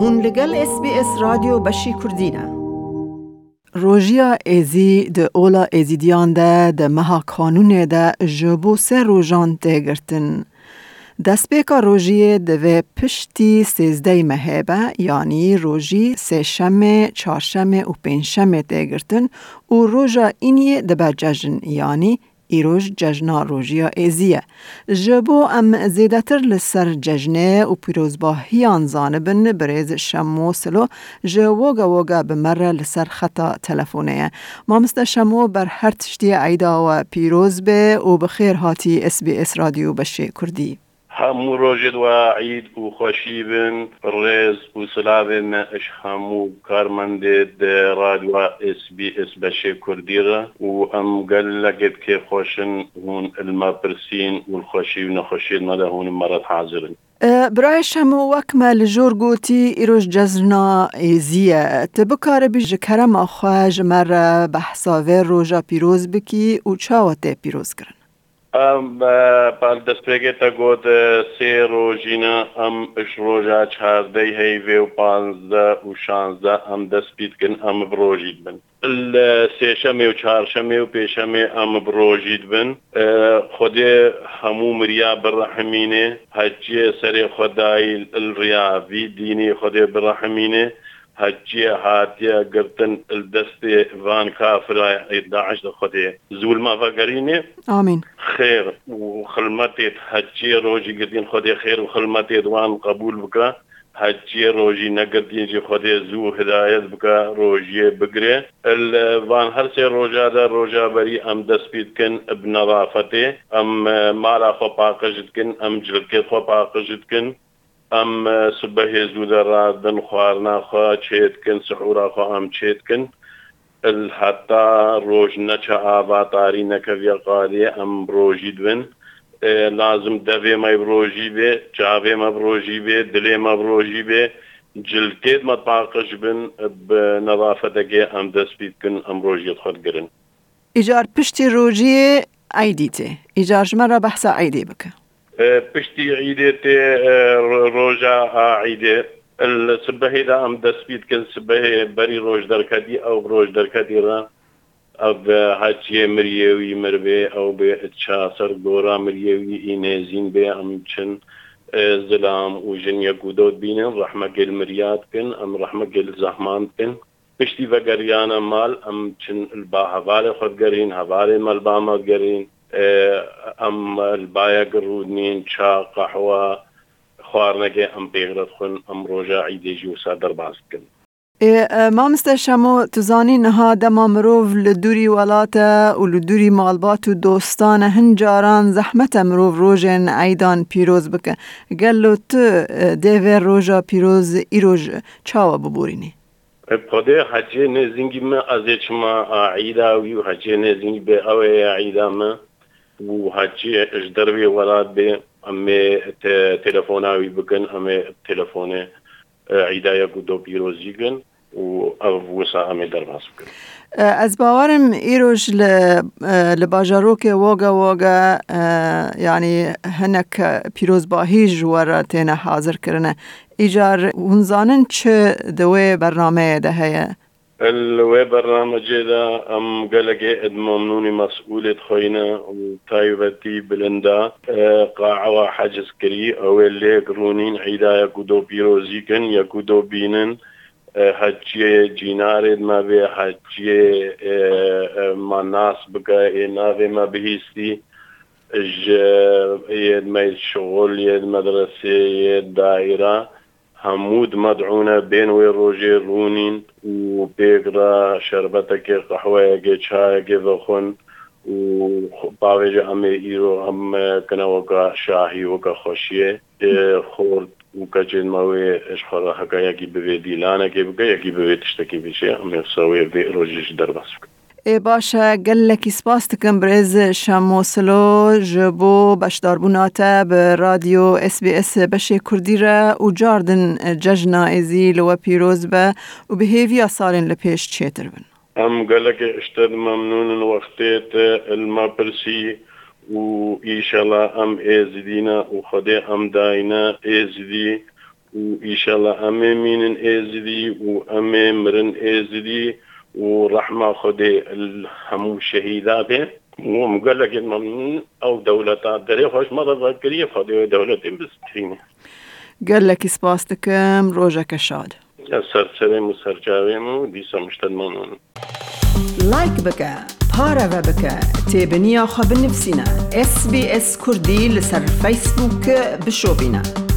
هون لگل اس بی اس رادیو بشی کردینه روژیا ایزی ده اولا ایزیدیان ده ده مها کانون ده جبو سه روژان تگرتن. دستپیکا روژی دوه پشتی سیزده مهبه یعنی روژی سه شمه، چهار شمه و پنج شمه تگرتن و روژا اینی دبه ججن یعنی ایروژ ججنا روژیا ایزیه. جبو ام زیدتر لسر ججنه و پیروزباهیان زانبن بریز شمو سلو جووگا وگا بمره لسر خطا تلفونه. ما مثل شمو بر هر تشتی عیدا و پیروز به و بخیر هاتی اس بی اس رادیو بشه کردی. هەموو ڕۆژێت وا عید و خۆشی بن ڕێز و سلاوێن ئەش هەموو کارمەندێت ڕادوا SسBS بەشێ کوردیرە و ئەم گەل لەگەت کێ خۆشن هون ئەلما پرسین و خۆشی و نەخۆشیت مەدە هون مەرەت حاضرن. برای شەمە وەکمە لە ژۆر گوتی ئیرۆژ جەزنا ئێزیە تە بکارە بیژ کەرەمە خوۆژ مەرە بە حساوێ ڕۆژە پیرۆز بکی و چاوە تێ پیرۆزکردن. پال دەستپێکێتە گۆت سێ ڕۆژینە ئەم ئش ڕۆژا چاردەی هەیوێ و پانزدە و شانزدە ئەم دەستپیتکن ئەم بڕۆژیت بن۔ لە سێشەمێ و چهارشەمێ و پێشەمێ ئەم بڕۆژیت بن۔ خودێ هەموو مریا بڕەحمینێ هەجێ سەرێ خۆدایی ڕیاوی دینی خودێ بڕەحمینێ هەجیە هاتیە گرتن دەستێ وان کافرای داعش خودێ زول مافەگەرینێ ئامین خێر و خلمەتێت هەجیە ڕۆژی گردین خودێ خێر و خلمەتێت وان قبول بکە هەجیە ڕۆژی نەگردینجی خودێ زوو هدایت بکە ڕۆژیە بگرێ وان هەرسێ ڕۆژادا ڕۆژابەری ئەم دەستپیتکن بنەڕافەتێ ئەم مالا خۆ پاقژتکن ئەم جلکێت خۆ پاقژتکن ئەم سبەهێ زوو دەڕادن خواردناخوا چێتکن سحوراخوا ئەم چێتکن حتا ڕۆژ نەچە ئاواتاری نەکەویە قالێ ئەم ڕۆژی دوێن. لازم دەبێ مای ڕۆژی بێ چاوێ مە ڕۆژی بێ دلێ مە ڕۆژی بێ. جلکێت مە پاقش بن نەوافەتەگێ ئەم دەستپیتکن ئەم ڕۆژیت خۆتگرن. ئیجار پشتی ڕۆژیە ئایدیتێ ئیجارژمەرە بەحسا ئایدێ بکە. پشتی عیدێت ڕۆژە عیدێ سبهێدا ئەم دەستپیت کە سبهەیە بەری ڕۆژ دەرکەتی ئەو ڕۆژ دەرکەتی ڕە ئەو هەچیە مریێوی مربێ ئەو بێ چاسەر گۆرا مریێوی ئینێزین بێ ئەم چن زلام و ژنیە گودۆت بینن ڕحمەگەل مریات بکن ئەم ڕحمەگەل زەحمان بکن پشتی بەگەریانە مال ئەم چن با هەوارە خۆتگەرین هەوارێ مەلبامەگەرین ئەم باە گڕودنین چا قەحوە خواردنەکە ئەم پێغرت خون ئەم ڕۆژە عیدێژی وسا دەرباز بکەن. مامستە شەمۆ توزانی نەها دەما مرۆڤ لە دووری وڵاتە و لە دووری ماڵبات و دۆستانە هەنجاران زەحمەتە مرۆڤ ڕۆژێن ئایدان پیرۆز بکە. گەل و تو دێوێ ڕۆژە پیرۆز ئیرۆژ چاوە ببورینی خودێ هەجێ نێزینگی من ئەزێچمە عیداوی و هەجێ نێزینی بێ ئەوەیە عیدامە. بوو هاچیە ئەش دەروێ وەڵات بێ ئەمێ تەلەفۆناوی بکەن ئەمێ تەلەفۆنێ عیدایە و دۆپیرۆزیگەن و ئەو وسا ئەمێ دەرباز بکەن. Ez bawarim îroj li bajarokê Woga Woga yanî hinek pîrozbahî ji were têne hazirkirine. Îcar hunzanin çi di wê bernameyê de heye. الوێ بەرنامەجێدا ئەم گەلگێ ئەدمەمنونی مەسئولێت خۆینە تایبەتی بلندا قاعوە حەجزکردی ئەوێ لێک ڕوونین عیدایە و دۆ پیرۆزیکن یەک و دۆ بینن هەچیە جینارێت ما بێ هەچیێ ماناس بکە ئێ ناوێمە بهیستی مەی شغل یێت مەدرسێ دایرە هەمود مەدعونە بێن وێ ڕۆژێ ڕوونین و پێگرا شربەتەکێ قەحوەیەگێ چایەگێ بەخۆن و باوێژە ئەمێ ئیرۆ ئەم کنەوەکە شاهی وەکە خۆشیە خۆرد و کەچێنمەوەی ئەشخۆڕە هەکایەکی دیلانەکێ بگە یەکی بوێت شتێکی بچێ ئەمێ سەوێ بێ ڕۆژێش دەرباس بکە ای باشه گلکی سپاس دکم برز شموسلو جبو بشداربوناته به رادیو اس بی اس بشه کردی را. و جاردن ججنا ازی لو پیروز به و به هیوی سالین لپیش چیتر بن ام گلک اشتد ممنون وقتیت الما پرسی و ایشالا ام ایزدینا و خده ام داینا ایزدی و شاء الله أمي من إزدي وأمي مرن إزدي ورحمة خدي الهمو شهيدات ومقال لك من أو دولة دري خوش مرة ذكرية خدي دولة بسترين قال لك سباستكم روجك شاد سرسرم وسرجاوم وديسا مشتدمانون لايك بك بارا بك تابنيا خب نفسنا اس بي اس كردي لسر فيسبوك بشو بنا